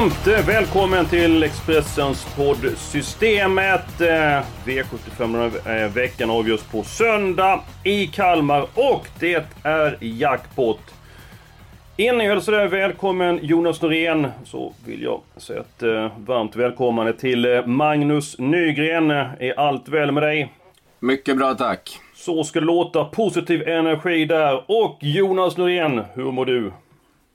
Varmt välkommen till Expressens podd Systemet. Eh, V75 eh, veckan avgörs på söndag i Kalmar och det är jackpot. Innan jag hälsar välkommen Jonas Norén så vill jag säga ett eh, varmt välkomnande till Magnus Nygren. Är allt väl med dig? Mycket bra tack. Så ska det låta. Positiv energi där. Och Jonas Norén, hur mår du?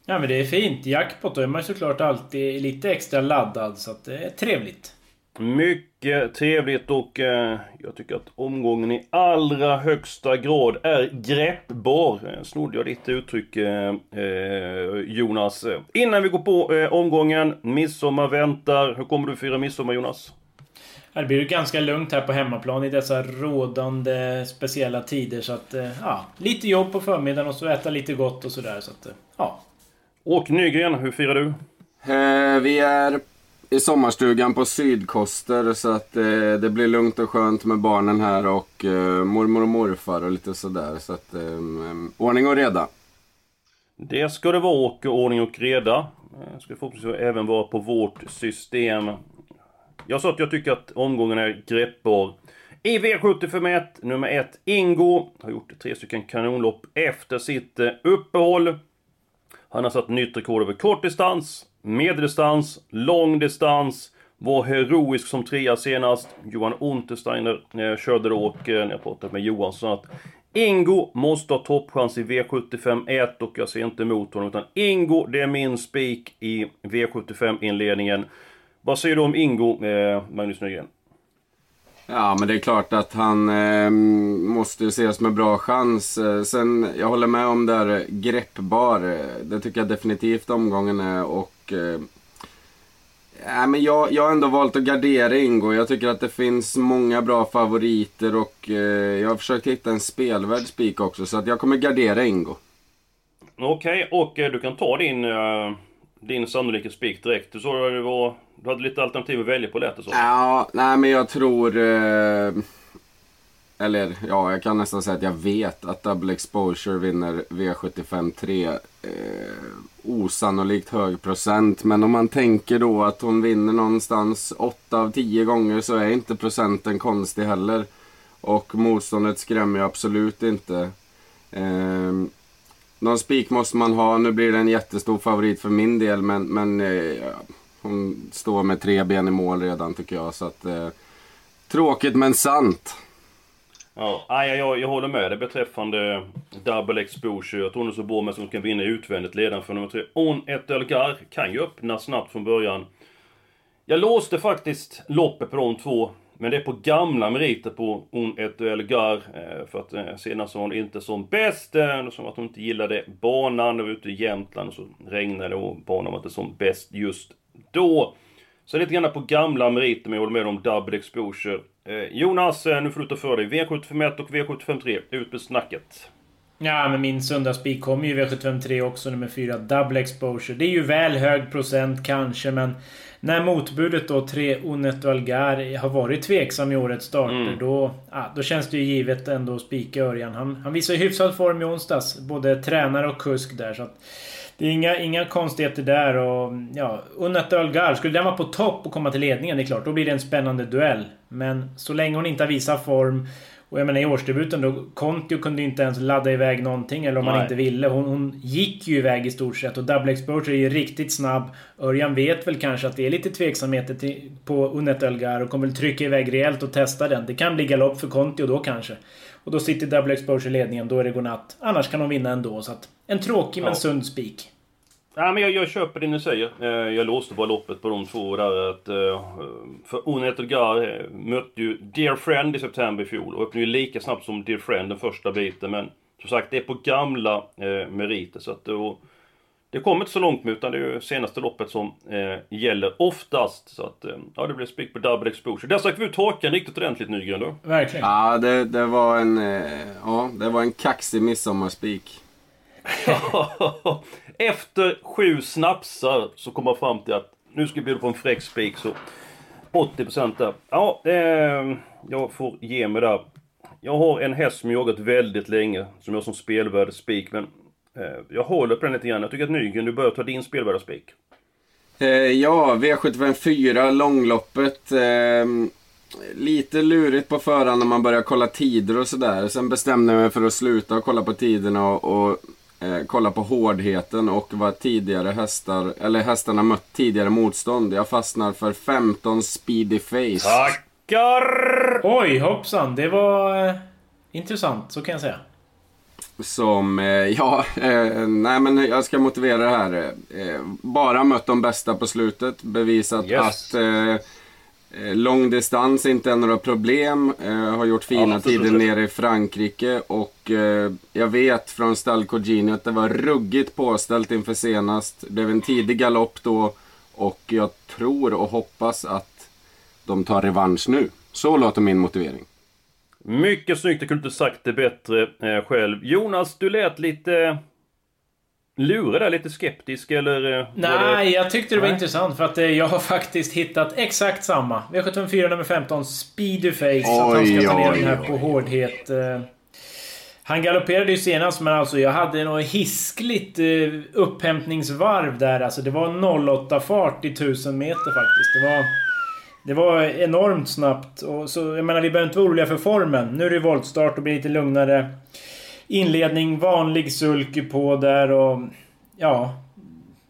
Ja men det är fint. Jackpot då är man såklart alltid lite extra laddad så att det är trevligt. Mycket trevligt och eh, jag tycker att omgången i allra högsta grad är greppbar. Eh, snodde jag ditt uttryck eh, eh, Jonas. Innan vi går på eh, omgången, midsommar väntar. Hur kommer du fira midsommar Jonas? Det blir ganska lugnt här på hemmaplan i dessa rådande speciella tider så att ja, lite jobb på förmiddagen och så äta lite gott och sådär så att ja, och Nygren, hur firar du? Eh, vi är i sommarstugan på Sydkoster så att eh, det blir lugnt och skönt med barnen här och eh, mormor och morfar och lite sådär. Så att eh, ordning och reda. Det ska det vara och ordning och reda. Eh, ska förhoppningsvis även vara på vårt system. Jag sa att jag tycker att omgången är greppbar. I V75 nummer 1, Ingo, har gjort tre stycken kanonlopp efter sitt eh, uppehåll. Han har satt nytt rekord över kortdistans, medeldistans, långdistans. Var heroisk som trea senast. Johan Untersteiner eh, körde då och eh, när jag pratade med Johan så att Ingo måste ha toppchans i V75 1 och jag ser inte emot honom utan Ingo, det är min spik i V75 inledningen. Vad säger du om Ingo, eh, Magnus Nygren? Ja, men det är klart att han eh, måste ses med bra chans. Eh, sen, jag håller med om det här greppbar. Eh, det tycker jag definitivt omgången är och... Eh, nej, men jag, jag har ändå valt att gardera Ingo. Jag tycker att det finns många bra favoriter och eh, jag har försökt hitta en spelvärd spik också. Så att jag kommer gardera Ingo. Okej, okay, och eh, du kan ta din, eh, din sannolika spik direkt. Du sa det var du hade lite alternativ att välja på lät så. Ja, nej men jag tror... Eh, eller ja, jag kan nästan säga att jag vet att Double Exposure vinner V75 3. Eh, osannolikt hög procent. Men om man tänker då att hon vinner någonstans 8 av 10 gånger så är inte procenten konstig heller. Och motståndet skrämmer ju absolut inte. Eh, någon spik måste man ha. Nu blir det en jättestor favorit för min del men, men eh, hon står med tre ben i mål redan tycker jag. Så att, eh, tråkigt men sant. Ja, jag, jag, jag håller med dig beträffande double exposure. Att hon är så med som kan vinna utvändigt ledaren för nummer tre. On ett Elgar kan ju öppna snabbt från början. Jag låste faktiskt loppet på de två. Men det är på gamla meriter på On ett Elgar. Eh, för att eh, senast var hon inte som bäst. Eh, som att hon inte gillade banan. Det var ute i Jämtland och så regnade det och banan var inte som bäst just då. Så lite grann på gamla meriter, men jag håller med om double exposure. Eh, Jonas, eh, nu får du ta för dig. V751 och V753, ut med snacket. Ja, men min söndagsspik kommer ju V753 också, nummer 4, double exposure. Det är ju väl hög procent kanske, men när motbudet då 3 Onet och Algar har varit tveksam i årets starter, mm. då, ja, då känns det ju givet ändå att spika Örjan. Han, han visar ju hyfsad form i onsdags, både tränare och kusk där. så att det är inga, inga konstigheter där och ja, Unnat Ölgar, skulle den vara på topp och komma till ledningen, det är klart, då blir det en spännande duell. Men så länge hon inte har visat form och jag menar i årsdebuten då, Kontio kunde ju inte ens ladda iväg någonting eller om Nej. han inte ville. Hon, hon gick ju iväg i stort sett och Double Exposure är ju riktigt snabb. Örjan vet väl kanske att det är lite tveksamheter till, på Unet Ölgar och kommer väl trycka iväg rejält och testa den. Det kan bli galopp för Kontio då kanske. Och då sitter Double Exposure i ledningen, då är det godnatt. Annars kan de vinna ändå. Så att en tråkig ja. men sund spik. Ja, men jag, jag köper det ni säger. Eh, jag låste bara loppet på de två där. Att, eh, för Onet Gar eh, mötte ju Dear Friend i september i fjol och öppnade ju lika snabbt som Dear Friend den första biten. Men som sagt, det är på gamla meriter. Så att, och, det kommer inte så långt med utan det är ju senaste loppet som eh, gäller oftast. Så att, eh, ja det blir spik på double exposure. Där stack vi ut hakan riktigt ordentligt Nygren då. Verkligen. Ja, det, det var en, eh, ja, det var en kaxig midsommarspik. Efter sju snapsar så kom man fram till att nu ska vi bjuda på en fräck spik så 80% där. Ja, eh, jag får ge mig där. Jag har en häst som jag jagat väldigt länge, som jag som spelvärd spik, men jag håller på den lite grann. Jag tycker att Nygren, du börjar ta din spelvärda spik. Eh, ja, V754 långloppet. Eh, lite lurigt på förhand när man börjar kolla tider och sådär. Sen bestämde jag mig för att sluta kolla på tiderna och, och eh, kolla på hårdheten och vad tidigare hästar, eller hästarna mött tidigare motstånd. Jag fastnar för 15 Speedy Face. Tackar! Oj, hoppsan. Det var eh, intressant, så kan jag säga. Som, eh, ja, eh, nej men jag ska motivera det här. Eh, bara mött de bästa på slutet. Bevisat Yes. att eh, långdistans inte är några problem. Har gjort fina Ja, tider nere i Frankrike. Och jag vet från Stall Cogini att det var ruggigt påställt inför senast. Det blev en tidig galopp då. Och jag tror och hoppas att de tar revansch nu. Så låter min motivering. Mycket snyggt, jag kunde inte sagt det bättre eh, själv. Jonas, du lät lite... Lurig där, lite skeptisk eller? eh, Nej, det... jag tyckte det var Nej. intressant för att eh, jag har faktiskt hittat exakt samma. V754 nummer 15, Speedy Face. att han Oj, ska ta ner oj, den här oj, på oj. hårdhet. Han galopperade ju senast men alltså jag hade nog hiskligt upphämtningsvarv där. Alltså det var 08 fart i 1000 meter faktiskt. Det var... Det var enormt snabbt. Och så, jag menar, vi behöver inte vara oroliga för formen. Nu är det voltstart och blir lite lugnare. Inledning, vanlig sulky på där och... Ja.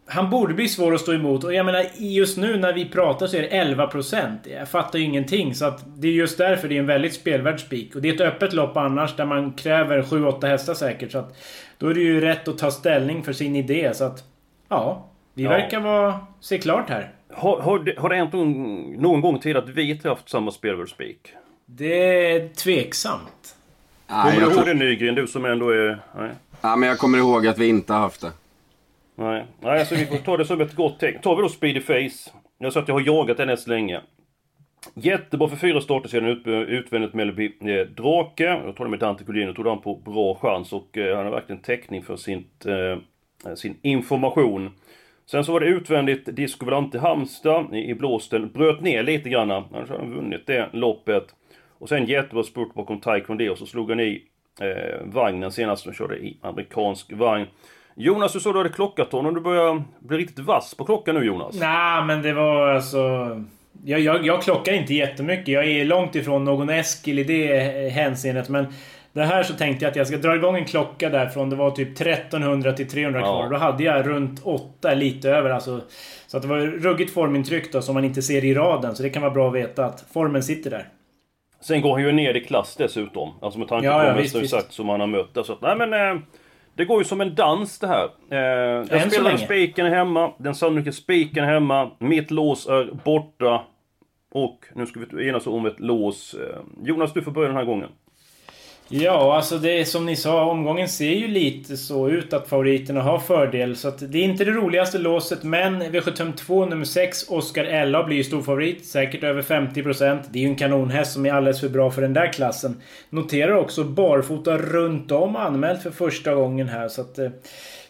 Han borde bli svår att stå emot. Och jag menar, just nu när vi pratar så är det 11%. Jag fattar ju ingenting. Så att det är just därför det är en väldigt spelvärd spik. Och det är ett öppet lopp annars där man kräver 7-8 hästar säkert. Så att då är det ju rätt att ta ställning för sin idé. Så att... Ja. Vi Ja. verkar vara... Se klart här. Har, har, det, har det hänt någon, någon gång tidigare att vi inte haft samma spelvärldsspik? Det är tveksamt. Nej, Kommer du ihåg tror- det Nygren, du som ändå är... Nej. ja, men jag kommer ihåg att vi inte har haft det. Nej, Nej alltså vi får ta det som ett gott tecken. Tar vi då Speedy Face. Jag sa att jag har jagat den än länge. Jättebra för fyra starter sedan ut, utvändigt Mellby eh, Drake. Jag tar det med Dante Collino, tog han på bra chans och eh, han har verkligen täckning för sitt, eh, sin information. Sen så var det utvändigt Disco Volante Halmstad i, blåsten. Bröt ner lite grann. Annars hade han vunnit det loppet. Och sen jättebra spurt bakom Taekwondo och så slog han i eh, vagnen senast. De körde i amerikansk vagn. Jonas, du sa du hade klockat honom. Du börjar bli riktigt vass på klockan nu Jonas. Nej, men det var alltså... Jag, jag, jag klockar inte jättemycket. Jag är långt ifrån någon Eskil i det hänseendet. Men det här så tänkte jag att jag ska dra igång en klocka därifrån. Det var typ 1300 till 300 Ja. kvar. Då hade jag runt 8, lite över alltså. Så att det var ruggigt formintryck då som man inte ser i raden. Så det kan vara bra att veta att formen sitter där. Sen går han ju ner i klass dessutom. Alltså med tanke Ja, på ja, visst, visst. sagt som han har mött. där. Så att, nej men... Eh, det går ju som en dans det här. Eh, jag så spelar spiken hemma. Den sannolika spiken hemma. Mitt lås är borta. Och nu ska vi enas om ett lås. Eh, Jonas, du får börja den här gången. Ja, alltså det är som ni sa, omgången ser ju lite så ut att favoriterna har fördel. Så att det är inte det roligaste låset, men V752 nummer 6, Oscar Ella blir ju storfavorit. Säkert över 50%. Det är ju en kanonhäst som är alldeles för bra för den där klassen. Noterar också barfota runt om anmält för första gången här, så att... Eh,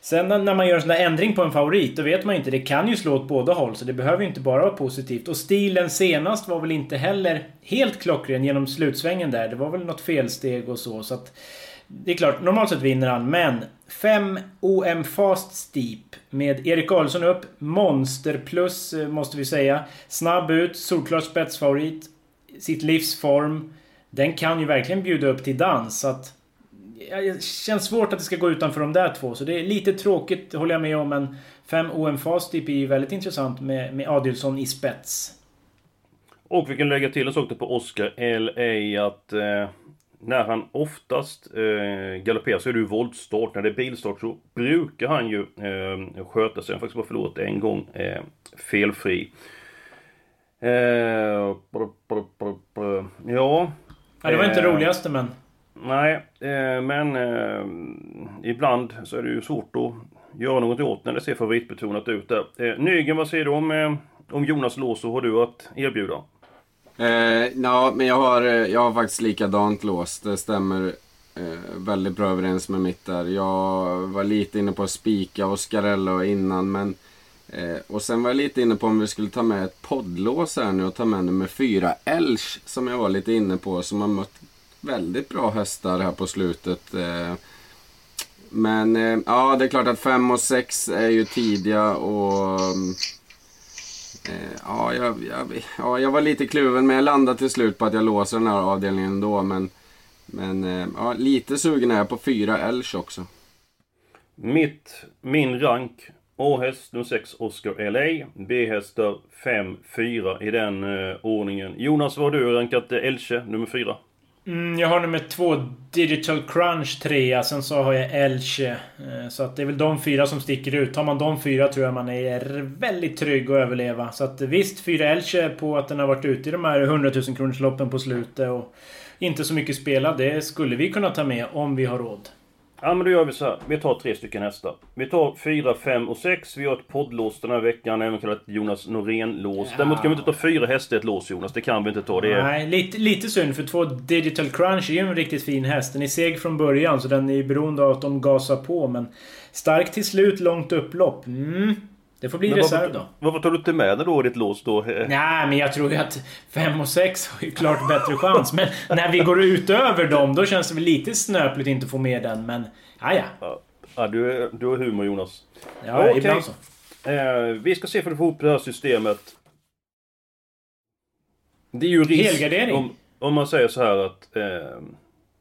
Sen när- man gör en sån där ändring på en favorit, då vet man ju inte. Det kan ju slå åt båda håll, så det behöver ju inte bara vara positivt. Och stilen senast var väl inte heller helt klockren genom slutsvängen där. Det var väl något felsteg och så, så att... Det är klart, normalt sett vinner han, men 5 OM Fast Steep med Erik Karlsson upp. Monster plus, eh, måste vi säga. Snabb ut, solklar spetsfavorit. Sitt livs form. Den kan ju verkligen bjuda upp till dans, så att... Det känns svårt att det ska gå utanför de där två, så det är lite tråkigt, håller jag med om, men 5 OM Fast Steep är ju väldigt intressant med, med Adilsson i spets. Och vi kan lägga till en sak där på Oscar L.A. att eh, när han oftast eh, galopperar så är det ju voltstart. När det är bilstart så brukar han ju eh, sköta sig. Han har faktiskt bara förlorat en gång eh, felfri. Eh, brr, brr, brr. ja. Ja, det var inte det eh, roligaste, men... Nej, eh, men eh, ibland så är det ju svårt att göra något åt när det ser favoritbetonat ut där. Eh, Nygren, vad säger du om, eh, om Jonas lås och har du att erbjuda? Eh, ja, men jag har, eh, jag har faktiskt likadant lås. Det stämmer eh, väldigt bra överens med mitt där. Jag var lite inne på att spika Oscarello innan, men Eh, och sen var jag lite inne på om vi skulle ta med ett poddlås här nu och ta med nummer fyra, Elch, som jag var lite inne på, som har mött väldigt bra hästar här på slutet. Eh. Men eh, ja, det är klart att 5 och 6 är ju tidiga och eh, ja, jag, jag, ja, jag var lite kluven, men jag landade till slut på att jag låser den här avdelningen ändå. Men, men ja, lite sugen är jag på 4 Elch också. Mitt, min rank A-häst nummer 6 Oscar LA. B-hästar 5, 4 i den eh, ordningen. Jonas, vad har du rankat Elche nummer 4? Mm, jag har nummer 2 Digital Crunch 3. Sen så har jag Elche. Eh, så att det är väl de fyra som sticker ut. Tar man de fyra tror jag man är väldigt trygg att överleva. Så att visst, 4 Elche på att den har varit ute i de här 100 000 kronors loppen på slutet och inte så mycket spelad. Det skulle vi kunna ta med om vi har råd. Ja men då gör vi så här. Vi tar tre stycken hästar. Vi tar fyra, fem och sex. Vi har ett poddlås den här veckan, även kallat Jonas Norén-lås. Ja. Däremot kan vi inte ta fyra hästar i ett lås Jonas. Det kan vi inte ta. Det är... Nej, lite, lite synd för två Digital Crunch är ju en riktigt fin häst. Den är seg från början så den är beroende av att de gasar på men... Stark till slut, långt upplopp. Mm. Det får bli men reserv då. Varför tar du inte med den då i ditt lås då? Nej, men jag tror ju att 5 och 6 har ju klart bättre chans. Men när vi går utöver dem, då känns det väl lite snöpligt att inte få med den. Men, ja, ja. ja du, du har humor Jonas. Ja, okay. ibland så. Eh, vi ska se för att få ihop det här systemet. Det är ju risk... Helgardering? Om, om man säger så här att... Eh,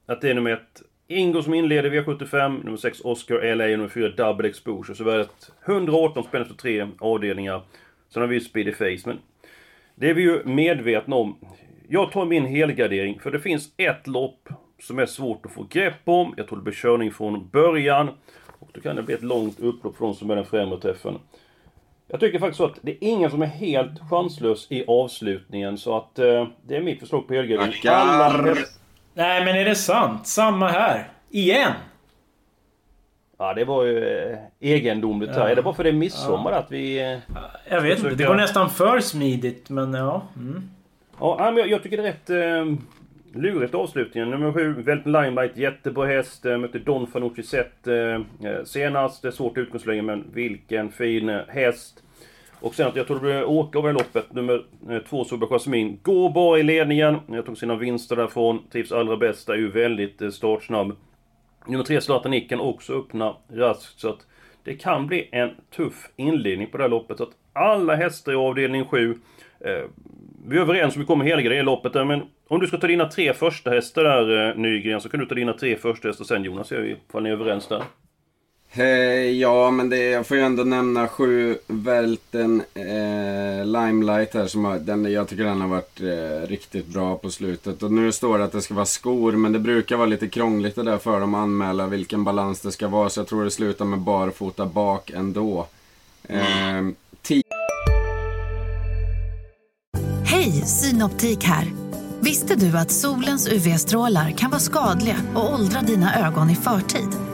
att det är nummer ett Ingo som inleder V75, nummer 6 Oscar LA och nummer 4 Double Exposure. Så vi har ett 118 spänn efter tre avdelningar. Sen har vi Speedy Face, men... Det är vi ju medvetna om. Jag tar min helgardering, för det finns ett lopp som är svårt att få grepp om. Jag tror det blir körning från början. Och då kan det bli ett långt upplopp från som är den främre träffen. Jag tycker faktiskt så att det är ingen som är helt chanslös i avslutningen, så att eh, det är mitt förslag på helgardering. Alla Nej, men är det sant? Samma här. Igen? Ja, det var ju eh, egendomligt här. Ja. Är det bara för det är midsommar ja. att vi... Eh, jag vet försöka... inte. Det går nästan för smidigt, men ja. Mm. Ja, men jag, jag tycker det är rätt eh, lurigt avslutningen. Nummer sju, Välten Limelight. Jättebra häst. Eh, mötte Don Fanucci eh, eh, senast. Det är svårt utgångsläge, men vilken fin häst. Och sen att jag tror det blir åka över loppet. Nummer eh, två, Soba Jasmin, går bara i ledningen. Jag tog sina vinster därifrån. Trivs allra bäst, är ju väldigt eh, startsnabb. Nummer tre, Zlatan-Nicken också öppna raskt. Så att det kan bli en tuff inledning på det här loppet. Så att alla hästar i avdelning 7. Eh, vi är överens om vi kommer hela loppet där, men om du ska ta dina tre första hästar där eh, Nygren, så kan du ta dina tre första hästar sen Jonas, ifall ni är överens där. Eh, ja, men det, jag får ju ändå nämna sju Välten eh, Limelight här. Som har, den, jag tycker den har varit eh, riktigt bra på slutet. Och nu står det att det ska vara skor, men det brukar vara lite krångligt det där för dem att anmäla vilken balans det ska vara. Så jag tror det slutar med barfota bak ändå. Eh, Hej, Synoptik här. Visste du att solens UV-strålar kan vara skadliga och åldra dina ögon i förtid?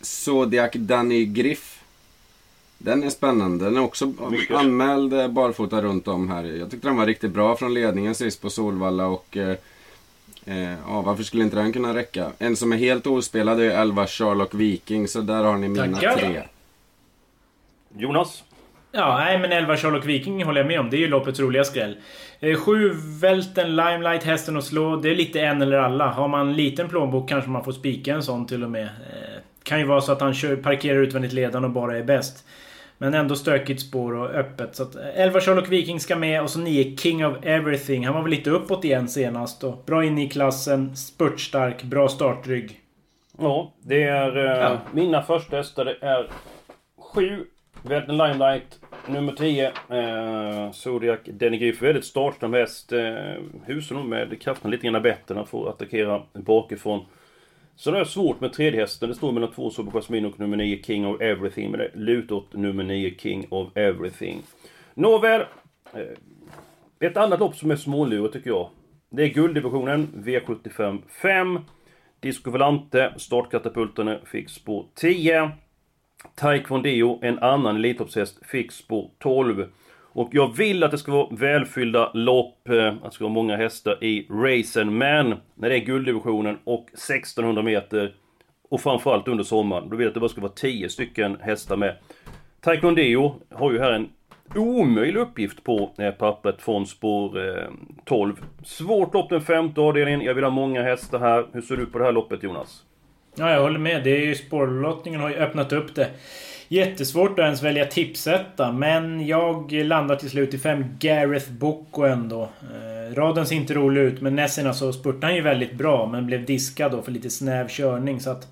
Zodiac Danny Griff. Den är spännande. Den är också Mycket. anmäld eh, barfota runt om här. Jag tyckte den var riktigt bra från ledningen sist på Solvalla och eh, eh, ja, varför skulle inte den kunna räcka? En som är helt ospelad är 11 Sherlock Viking, så där har ni mina Tackar. tre. Jonas? Ja, nej men 11 Sherlock Viking håller jag med om. Det är ju loppets roliga skräll. 7 Välten, Limelight, Hästen och Slå. Det är lite en eller alla. Har man liten plånbok kanske man får spika en sån till och med. Eh, kan ju vara så att han kör, parkerar utvändigt ledande och bara är bäst. Men ändå stökigt spår och öppet. Så att 11 Sherlock Viking ska med och så 9 King of Everything. Han var väl lite uppåt igen senast. Och bra inne i klassen, spurtstark, bra startrygg. Ja, det är... Eh, ja. Mina första hästar är 7. Velten Limelight. Nummer 10. Eh, Zodiac Denigriff. Väldigt startsnabb häst. Eh, husar nog med kraften lite grann bättre när får attackera bakifrån. Så det är svårt med tredje hästen. Det står mellan två Super Jasmine och nummer 9 King of Everything. Men det lutar åt nummer 9 King of Everything. Nåväl. Eh, ett annat lopp som är smålurigt tycker jag. Det är gulddivisionen V75 5. Disco Volante, startkatapulten, fick spår 10. Taekwondo, en annan Elitloppshäst, fick spår 12. Och jag vill att det ska vara välfyllda lopp, eh, att det ska vara många hästar i racen. Men när det är gulddivisionen och 1600 meter och framförallt under sommaren, då vill jag att det bara ska vara 10 stycken hästar med. Taekwondo har ju här en omöjlig uppgift på eh, pappret från spår eh, 12. Svårt lopp den femte avdelningen. Jag vill ha många hästar här. Hur ser du på det här loppet Jonas? Ja, jag håller med. Det är ju spårlottningen har ju öppnat upp det. Jättesvårt att ens välja tipsetta, men jag landar till slut i fem Gareth Boko ändå. Eh, raden ser inte rolig ut, men Nessina så alltså, spurtade han ju väldigt bra, men blev diskad då för lite snäv körning. Så att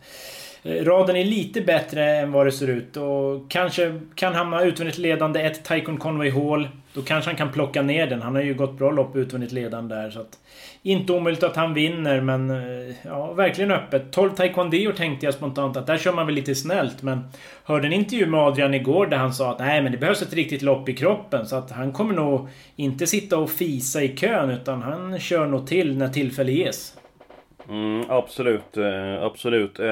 eh, raden är lite bättre än vad det ser ut och kanske kan hamna utvändigt ledande ett Tycoon Conway Hall. Då kanske han kan plocka ner den. Han har ju gått bra lopp och utvunnit ledaren där så att... Inte omöjligt att han vinner men... Eh, ja, verkligen öppet. 12 Taekwondo tänkte jag spontant att där kör man väl lite snällt men... Hörde en intervju med Adrian igår där han sa att nej men det behövs ett riktigt lopp i kroppen så att han kommer nog inte sitta och fisa i kön utan han kör nog till när tillfälle ges. Mm, absolut, eh, absolut. Eh,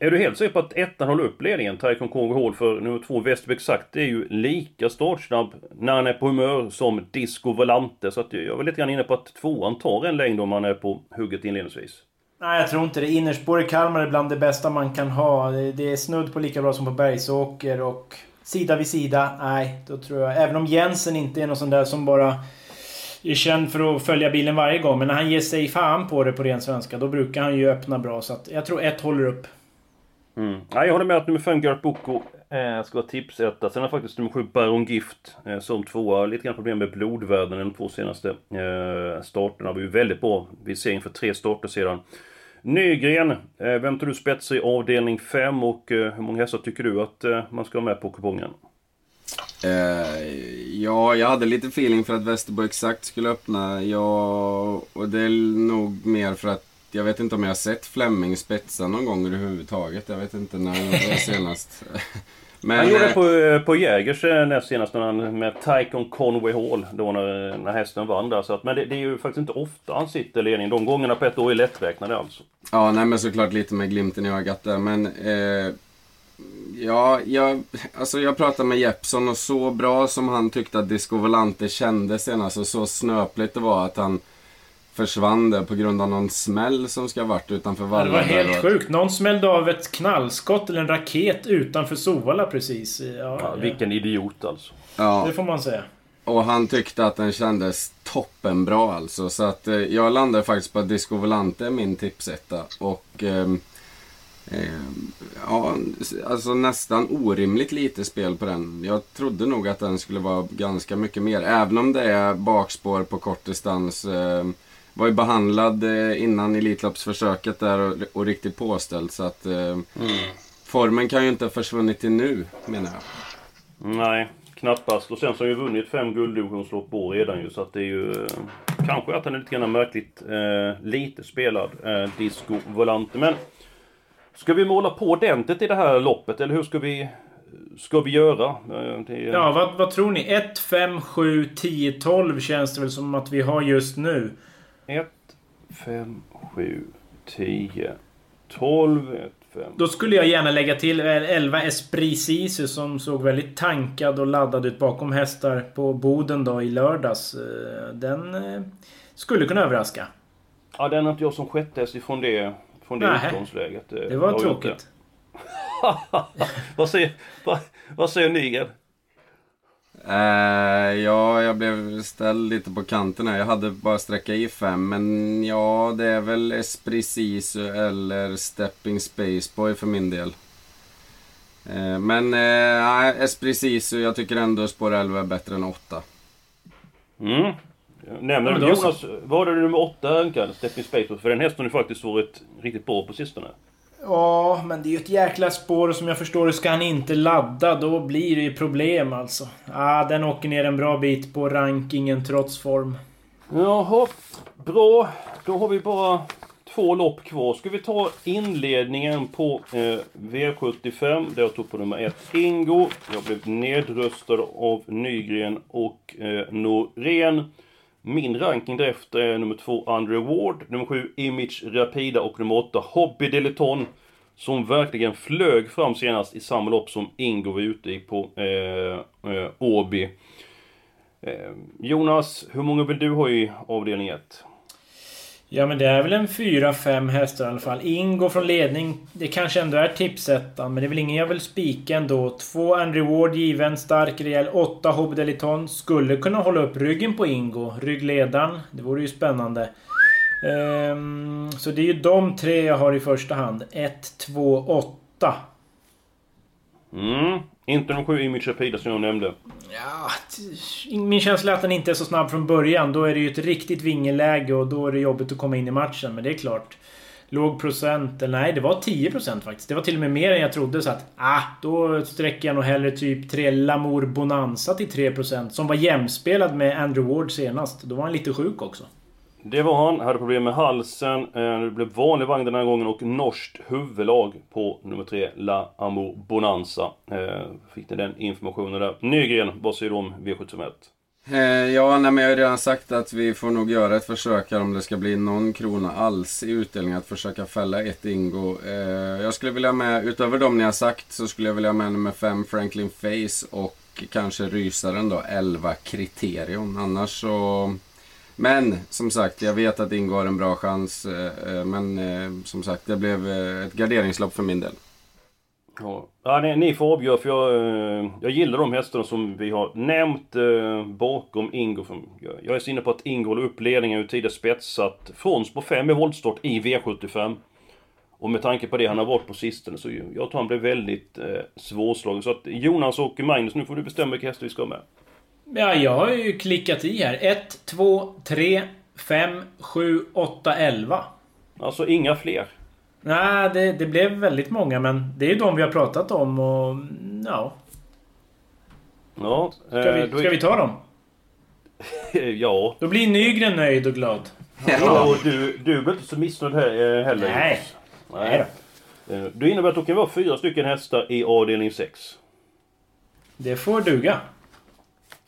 är du helt säker på att ettan håller upp ledningen, Taikon KG Hall, för nummer två Västerby Exakt är ju lika startsnabb när han är på humör som Disco Volante. Så att jag var lite grann inne på att tvåan tar en längd om han är på hugget inledningsvis. Nej, jag tror inte det. Innerspår i Kalmar är bland det bästa man kan ha. Det är snudd på lika bra som på Bergsåker och sida vid sida. Nej, då tror jag... Även om Jensen inte är någon sån där som bara är känd för att följa bilen varje gång. Men när han ger sig fan på det på ren svenska, då brukar han ju öppna bra. Så att jag tror ett håller upp. Mm. Ja, jag håller med att nummer 5, Gert Boko, eh, ska vara tipsetta. Sen har faktiskt nummer 7, Baron Gift, eh, som tvåa. Lite grann problem med blodvärden de två senaste eh, starterna. var ju väldigt bra vi ser inför tre starter sedan. Nygren, eh, vem tar du spetsar i avdelning 5 och hur många hästar tycker du att man ska ha med på kupongen? Eh, ja, jag hade lite feeling för att Västerbo Exakt skulle öppna. Ja, och det är nog mer för att jag vet inte om jag har sett Flemming spetsa någon gång överhuvudtaget. Jag vet inte när det var senast. Men, han gjorde det på, eh, på Jägers eh, näst senast när han, med Tycon Conway Hall. Då när, när hästen vann där. Så att, men det, det, är ju faktiskt inte ofta han sitter i ledning. De gångerna på ett år är lätträknade alltså. Ja, nej men såklart lite med glimten i ögat där. Men eh, Ja, jag, alltså jag pratade med Jeppson och så bra som han tyckte att Disco Volante kändes senast och så snöpligt det var att han försvann där på grund av någon smäll som ska ha varit utanför Valla. Det var helt sjukt. Någon smällde av ett knallskott eller en raket utanför Sovalla precis. Ja, ja, vilken idiot alltså. Ja. Det får man säga. Och han tyckte att den kändes toppenbra alltså. Så att eh, jag landade faktiskt på att Disco Volante är min tipsetta. Och... Eh, ja, alltså nästan orimligt lite spel på den. Jag trodde nog att den skulle vara ganska mycket mer. Även om det är bakspår på kort distans. Eh, var ju behandlad eh, innan Elitloppsförsöket där och, och riktigt påställd. Så att eh, mm. formen kan ju inte ha försvunnit till nu, menar jag. Nej, knappast. Och sen så har ju vunnit fem gulddivisionslopp på redan ju. Så att det är ju... Eh, kanske att han är lite grann märkligt eh, lite spelad, eh, Disco Volante. Men Ska vi måla på ordentligt i det här loppet eller hur ska vi ska vi göra? Det... Ja, vad, vad tror ni? 1, 5, 7, 10, 12 känns det väl som att vi har just nu. 1, 5, 7, 10, 12, 1, 5... Då skulle jag gärna lägga till 11 Esprit Sisu som såg väldigt tankad och laddad ut bakom hästar på Boden då i lördags. Eh, den eh, skulle kunna överraska. Ja, den har inte jag som sjätte ifrån det från det Nähe. utgångsläget. Det var tråkigt. vad, säger, vad, vad säger Nygren? Uh, ja, jag blev ställd lite på kanten här. Jag hade bara sträcka i fem. Men ja, det är väl Esprit Sisu eller Stepping Spaceboy för min del. Uh, men uh, Esprit Sisu, jag tycker ändå spår 11 är bättre än 8. Mm. Nämner du Jonas, var det nummer åtta Önkan, Stepping Space? För den hästen har ju faktiskt varit riktigt bra på sistone. Ja, men det är ju ett jäkla spår och som jag förstår det ska han inte ladda. Då blir det ju problem alltså. Ah, den åker ner en bra bit på rankingen trots form. Jaha, bra. Då har vi bara två lopp kvar. Ska vi ta inledningen på eh, V75 där jag tog på nummer ett Ingo. Jag blev nedröstad av Nygren och eh, Norén. Min ranking därefter är nummer två Andre Ward, nummer sju Image Rapida och nummer åtta Hobby Deleton. Som verkligen flög fram senast i samma lopp som Ingo var ute i på eh, eh, Åby. Eh, Jonas, hur många vill du ha i avdelning 1? Ja men det är väl en 4-5 hästar i alla fall. Ingo från ledning. Det kanske ändå är tipsettan, men det är väl ingen jag vill spika ändå. Två Andrew Ward given, stark, rejäl. Åtta Hobdeliton. Skulle kunna hålla upp ryggen på Ingo. Ryggledaren. Det vore ju spännande. Um, så det är ju de tre jag har i första hand. 1, 2, 8. Mm. Inte de sju Image Rapida som jag nämnde. Ja, min känsla är att den inte är så snabb från början. Då är det ju ett riktigt vingeläge och då är det jobbigt att komma in i matchen. Men det är klart. Låg procent, eller nej det var 10% faktiskt. Det var till och med mer än jag trodde så att... Ah, då sträcker jag nog hellre typ 3 Lamour Bonanza till 3% Som var jämspelad med Andrew Ward senast. Då var han lite sjuk också. Det var han, hade problem med halsen. Eh, det blev vanlig vagn den här gången och norskt huvudlag på nummer 3, La Amo Bonanza. Eh, fick ni den informationen där. Nygren, vad säger du om V751? Eh, ja, nej, men jag har redan sagt att vi får nog göra ett försök här om det ska bli någon krona alls i utdelning att försöka fälla ett Ingo. jag skulle vilja med, utöver de ni har sagt, så skulle jag vilja med nummer 5 Franklin Face och kanske rysaren då 11 Kriterion. Annars så men som sagt, jag vet att Ingo har en bra chans. Eh, eh, men eh, som sagt, det blev ett garderingslopp för min del. Ja, ja ni, ni får avgöra för jag, jag gillar de hästarna som vi har nämnt bakom Ingo. Jag är så inne på att Ingo håller upp ledningen ur tidigare spetsat från spår 5 i voltstart i V75. Och med tanke på det han har varit på sistone så jag tror han blev väldigt eh, svårslagen. Så att Jonas och Magnus, nu får du bestämma vilka hästar vi ska ha med. Ja, jag har ju klickat i här. 1, 2, 3, 5, 7, 8, 11. Alltså inga fler? Nej, det, det blev väldigt många men det är ju de vi har pratat om och ja. Ja. Ska vi, eh, ska vi ta dem? ja. Då blir Nygren nöjd och glad. Ja, och du, du blir inte så missnöjd eh, heller. Nej. Nej. Eh, det innebär att det kan vara fyra stycken hästar i avdelning 6. Det får duga.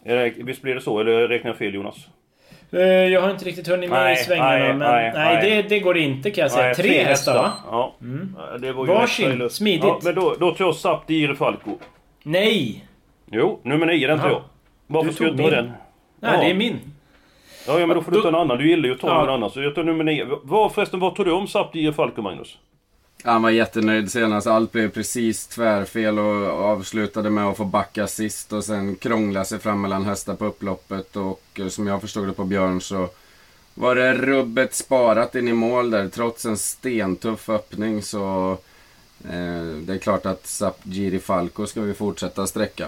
Det, visst blir det så, eller räknar jag fel Jonas? Eh, jag har inte riktigt hunnit med nej, i svängarna, nej, men nej, nej, Det, det går inte kan jag säga. Tre, tre hästar va? Ja. Mm. Det var ju Varsin, smidigt. Ja, men då, då tar jag Sapti Falco. Nej! Jo, nummer nio den tar jag. Varför ska jag ta den? Nej, ja. det är min. Ja, ja men då får du ta en annan. Du gillar ju att ta ja. en annan. Så jag tar nummer nio. Vad, förresten, vad tror du om Sapti Falco, Magnus? Han var jättenöjd senast. Allt blev precis tvärfel och avslutade med att få backa sist och sen krångla sig fram mellan hästar på upploppet. Och eh, som jag förstod det på Björn så var det rubbet sparat in i mål där. Trots en stentuff öppning så eh, det är klart att Sap Giri Falco ska vi fortsätta sträcka.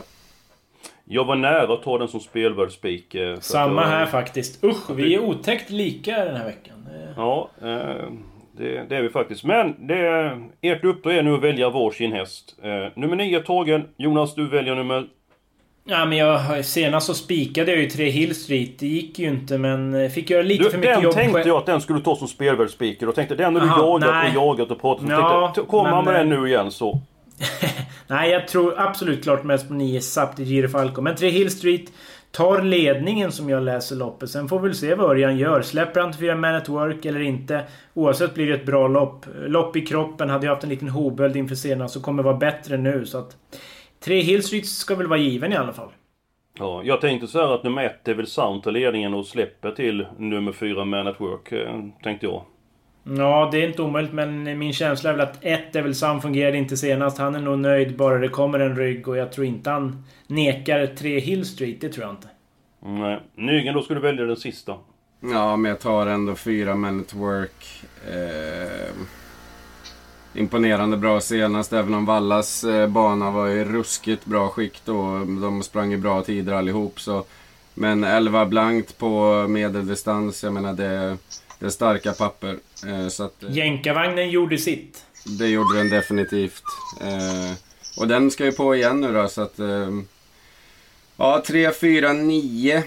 Jag var nära att ta den som spelvärd spik. Eh, Samma här faktiskt. Usch, vi är otäckt lika den här veckan. Ja, eh... Det, det, är vi faktiskt. Men det, ert uppdrag är nu att välja varsin häst. Eh, nummer 9 tagen. Jonas, du väljer nummer... Ja, men jag, senast så spikade jag ju tre Hill Street. Det gick ju inte, men eh, fick göra lite du, för mycket den jobb Den tänkte jag att den skulle ta som spelvärldsspiker. Och tänkte den har du jagat nej. och jagat och pratat om. Ja, kommer han med den eh, nu igen så... nej, jag tror absolut klart mest på 9 Sapti Giro Falco. Men tre Hill Street tar ledningen som jag läser loppet. Sen får vi väl se vad Örjan gör. Släpper han till Man at Work eller inte? Oavsett blir det ett bra lopp. Lopp i kroppen. Hade jag haft en liten hoböld inför senast så kommer vara bättre nu. Så att... Tre Hillstreets ska väl vara given i alla fall. Ja, jag tänkte så här att nummer ett är väl Sound tar ledningen och släpper till nummer fyra Man at Work, eh, tänkte jag. Ja, det är inte omöjligt men min känsla är väl att ett är väl Sam fungerade inte senast. Han är nog nöjd bara det kommer en rygg och jag tror inte han nekar tre Hill Street. Det tror jag inte. Nej. Nygren, då ska du välja den sista. Ja, men jag tar ändå fyra Men at Work. Eh, imponerande bra senast, även om Vallas eh, bana var i ruskigt bra skick då. De sprang i bra tider allihop. Så. Men 11 blankt på medeldistans, jag menar det... Det är starka papper. Eh, så att, eh, Jänkarvagnen gjorde sitt. det gjorde den definitivt. Eh, och den ska ju på igen nu då, så att... Eh, ja, 3, 4, 9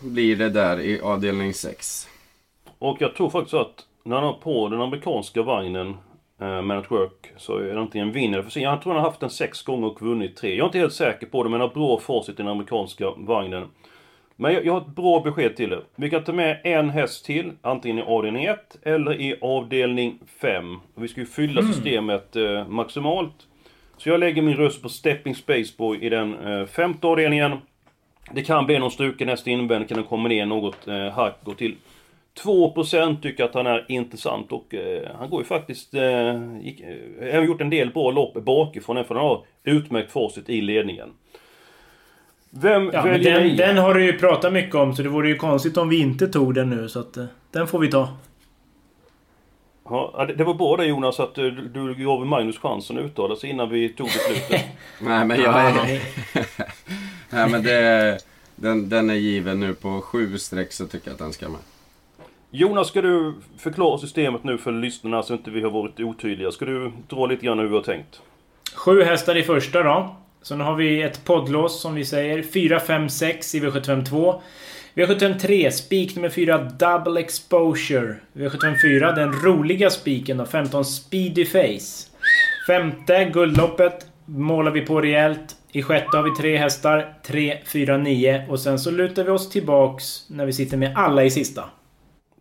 blir det där i avdelning 6. Och jag tror faktiskt att när han har på den amerikanska vagnen Man at Work så är det antingen vinner eller försvinner. Jag tror han har haft den sex gånger och vunnit tre. Jag är inte helt säker på det men han har bra facit i den amerikanska vagnen. Men jag, jag har ett bra besked till er. Vi kan ta med en häst till, antingen i avdelning 1 eller i avdelning 5. Vi ska ju fylla systemet eh, maximalt. Så jag lägger min röst på Stepping Spaceboy i den eh, femte avdelningen. Det kan bli någon struken häst invändigt, kan den komma ner något eh, hack och till 2% tycker att han är intressant och eh, han går ju faktiskt... Eh, gick, eh, har gjort en del bra lopp bakifrån, för han har utmärkt facit i ledningen. Vem Ja, väljer den, den har du ju pratat mycket om så det vore ju konstigt om vi inte tog den nu så att eh, den får vi ta. Ja, det, det var bra det Jonas att du, du gav Magnus chansen att uttala sig innan vi tog beslutet. Nej, men jag är... Nej, men det, den, den är given nu på sju streck så tycker jag att den ska med. Jonas, ska du förklara systemet nu för lyssnarna så inte vi har varit otydliga? Ska du dra lite grann hur vi har tänkt? Sju hästar i första då. Sen har vi ett poddlås som vi säger. 4, 5, 6 i V752. V753, spik nummer 4, Double Exposure. V754, den roliga spiken då, 15 Speedy Face. Femte, Guldloppet, målar vi på rejält. I sjätte har vi tre hästar, 3, 4, 9. Och sen så lutar vi oss tillbaks när vi sitter med alla i sista.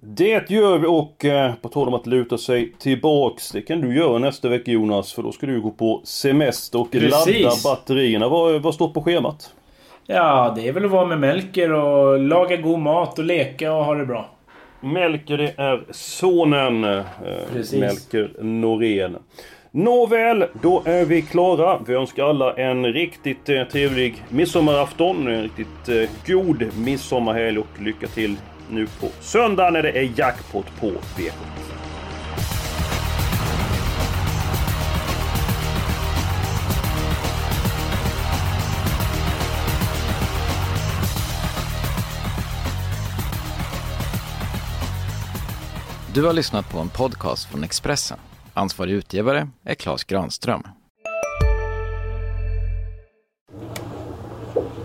Det gör vi och eh, på tal om att luta sig tillbaks. Det kan du göra nästa vecka Jonas för då ska du gå på semester och Precis. ladda batterierna. Vad, vad står på schemat? Ja, det är väl att vara med Melker och laga god mat och leka och ha det bra. Melker det är sonen. Eh, Precis. Melker Norén. Nåväl, då är vi klara. Vi önskar alla en riktigt eh, trevlig midsommarafton. En riktigt eh, god midsommarhelg och lycka till nu på söndag när det är jackpot på V7. Du har lyssnat på en podcast från Expressen. Ansvarig utgivare är Klas Granström.